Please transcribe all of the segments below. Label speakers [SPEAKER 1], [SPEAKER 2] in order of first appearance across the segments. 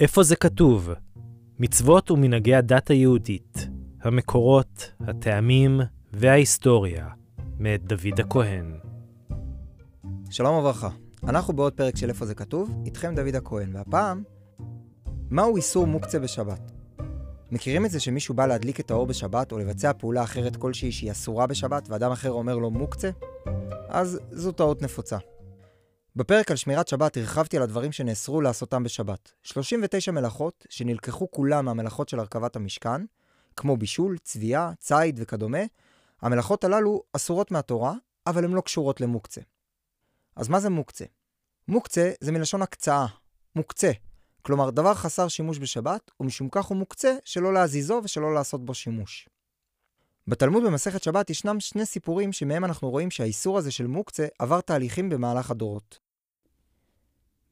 [SPEAKER 1] איפה זה כתוב? מצוות ומנהגי הדת היהודית, המקורות, הטעמים וההיסטוריה, מאת דוד הכהן.
[SPEAKER 2] שלום וברכה, אנחנו בעוד פרק של איפה זה כתוב, איתכם דוד הכהן, והפעם, מהו איסור מוקצה בשבת? מכירים את זה שמישהו בא להדליק את האור בשבת או לבצע פעולה אחרת כלשהי שהיא אסורה בשבת ואדם אחר אומר לו מוקצה? אז זו טעות נפוצה. בפרק על שמירת שבת הרחבתי על הדברים שנאסרו לעשותם בשבת. 39 מלאכות, שנלקחו כולם מהמלאכות של הרכבת המשכן, כמו בישול, צביעה, ציד וכדומה, המלאכות הללו אסורות מהתורה, אבל הן לא קשורות למוקצה. אז מה זה מוקצה? מוקצה זה מלשון הקצאה, מוקצה. כלומר, דבר חסר שימוש בשבת, ומשום כך הוא מוקצה שלא להזיזו ושלא לעשות בו שימוש. בתלמוד במסכת שבת ישנם שני סיפורים שמהם אנחנו רואים שהאיסור הזה של מוקצה עבר תהליכים במהלך הדורות.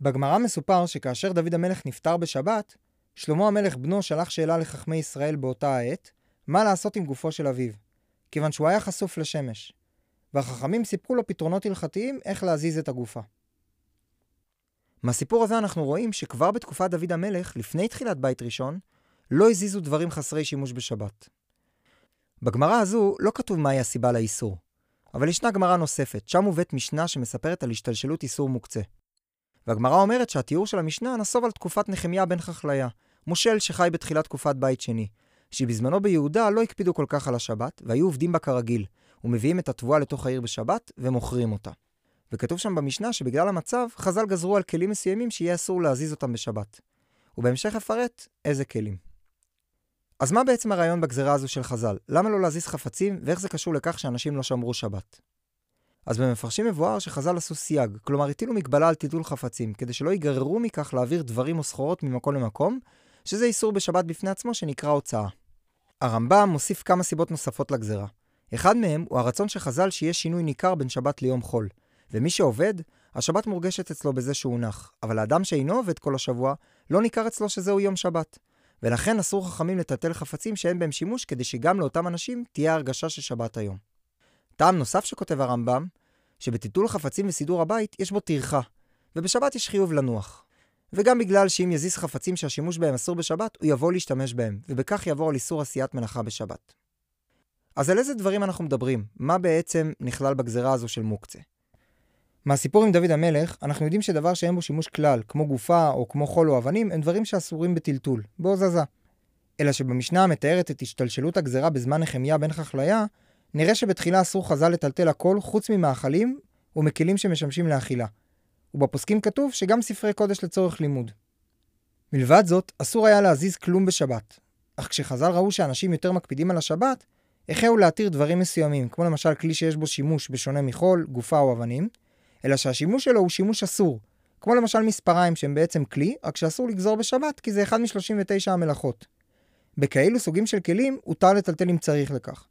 [SPEAKER 2] בגמרא מסופר שכאשר דוד המלך נפטר בשבת, שלמה המלך בנו שלח שאלה לחכמי ישראל באותה העת, מה לעשות עם גופו של אביו, כיוון שהוא היה חשוף לשמש. והחכמים סיפרו לו פתרונות הלכתיים איך להזיז את הגופה. מהסיפור הזה אנחנו רואים שכבר בתקופת דוד המלך, לפני תחילת בית ראשון, לא הזיזו דברים חסרי שימוש בשבת. בגמרא הזו לא כתוב מהי הסיבה לאיסור, אבל ישנה גמרא נוספת, שם מובאת משנה שמספרת על השתלשלות איסור מוקצה. והגמרא אומרת שהתיאור של המשנה נסוב על תקופת נחמיה בן חכליה, מושל שחי בתחילת תקופת בית שני, שבזמנו ביהודה לא הקפידו כל כך על השבת, והיו עובדים בה כרגיל, ומביאים את התבואה לתוך העיר בשבת, ומוכרים אותה. וכתוב שם במשנה שבגלל המצב, חז"ל גזרו על כלים מסוימים שיהיה אסור להזיז אותם בשבת. ובהמשך אפרט איזה כלים. אז מה בעצם הרעיון בגזרה הזו של חז"ל? למה לא להזיז חפצים, ואיך זה קשור לכך שאנשים לא שמרו שבת? אז במפרשים מבואר שחז"ל עשו סייג, כלומר הטילו מגבלה על טיטול חפצים, כדי שלא ייגררו מכך להעביר דברים או סחורות ממקום למקום, שזה איסור בשבת בפני עצמו שנקרא הוצאה. הרמב"ם מוסיף כמה סיבות נוספות לגזרה. אחד מהם הוא הרצון של חז"ל שיהיה שינוי ניכר בין שבת ליום חול. ומי שעובד, השבת מורגשת אצלו בזה שהוא נח, אבל האדם שאינו עובד כל השבוע, לא ניכר אצלו שזהו יום שבת. ולכן אסור חכמים לטלטל חפצים שאין בהם שימוש, כדי שגם לאותם אנשים תהיה הרגשה של שבת היום. טעם נוסף שכותב הרמב"ם, שבטיטול חפצים וסידור הבית יש בו טרחה, ובשבת יש חיוב לנוח. וגם בגלל שאם יזיז חפצים שהשימוש בהם אסור בשבת, הוא יבוא להשתמש בהם, ובכך יעבור על איסור עשיית מלאכה בשבת. אז על איזה דברים אנחנו מדברים? מה בעצם נכלל בגזרה הזו של מוקצה? מהסיפור עם דוד המלך, אנחנו יודעים שדבר שאין בו שימוש כלל, כמו גופה או כמו חול או אבנים, הם דברים שאסורים בטלטול, בהוזזה. אלא שבמשנה המתארת את השתלשלות הגזרה בזמן נחמיה בן חכליה, נראה שבתחילה אסור חז"ל לטלטל הכל חוץ ממאכלים ומכלים שמשמשים לאכילה. ובפוסקים כתוב שגם ספרי קודש לצורך לימוד. מלבד זאת, אסור היה להזיז כלום בשבת. אך כשחז"ל ראו שאנשים יותר מקפידים על השבת, החלו להתיר דברים מסוימים, כמו למשל כלי שיש בו שימוש בשונה מחול, גופה או אבנים, אלא שהשימוש שלו הוא שימוש אסור. כמו למשל מספריים שהם בעצם כלי, רק שאסור לגזור בשבת כי זה אחד מ-39 המלאכות. בכאלו סוגים של כלים, הותר לטלטל אם צריך לכך.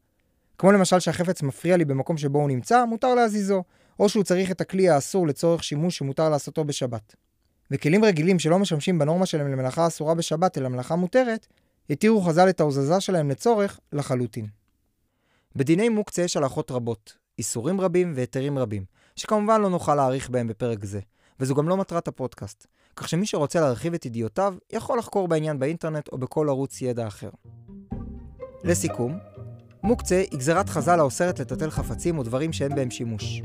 [SPEAKER 2] כמו למשל שהחפץ מפריע לי במקום שבו הוא נמצא, מותר להזיזו, או שהוא צריך את הכלי האסור לצורך שימוש שמותר לעשותו בשבת. וכלים רגילים שלא משמשים בנורמה שלהם למלאכה אסורה בשבת אלא מלאכה מותרת, התירו חז"ל את ההוזזה שלהם לצורך לחלוטין. בדיני מוקצה יש הלכות רבות, איסורים רבים והיתרים רבים, שכמובן לא נוכל להאריך בהם בפרק זה, וזו גם לא מטרת הפודקאסט, כך שמי שרוצה להרחיב את ידיעותיו, יכול לחקור בעניין באינטרנט או בכל ערוץ ידע אחר. לסיכום, מוקצה היא גזירת חז"ל האוסרת לטטל חפצים או דברים שאין בהם שימוש.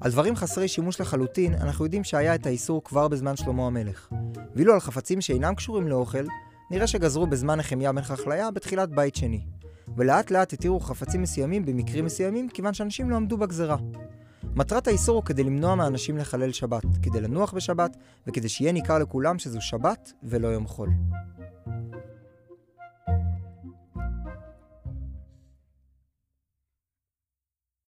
[SPEAKER 2] על דברים חסרי שימוש לחלוטין, אנחנו יודעים שהיה את האיסור כבר בזמן שלמה המלך. ואילו על חפצים שאינם קשורים לאוכל, נראה שגזרו בזמן נחמיה בן חכליה בתחילת בית שני. ולאט לאט התירו חפצים מסוימים במקרים מסוימים, כיוון שאנשים לא עמדו בגזרה. מטרת האיסור הוא כדי למנוע מאנשים לחלל שבת, כדי לנוח בשבת, וכדי שיהיה ניכר לכולם שזו שבת ולא יום חול.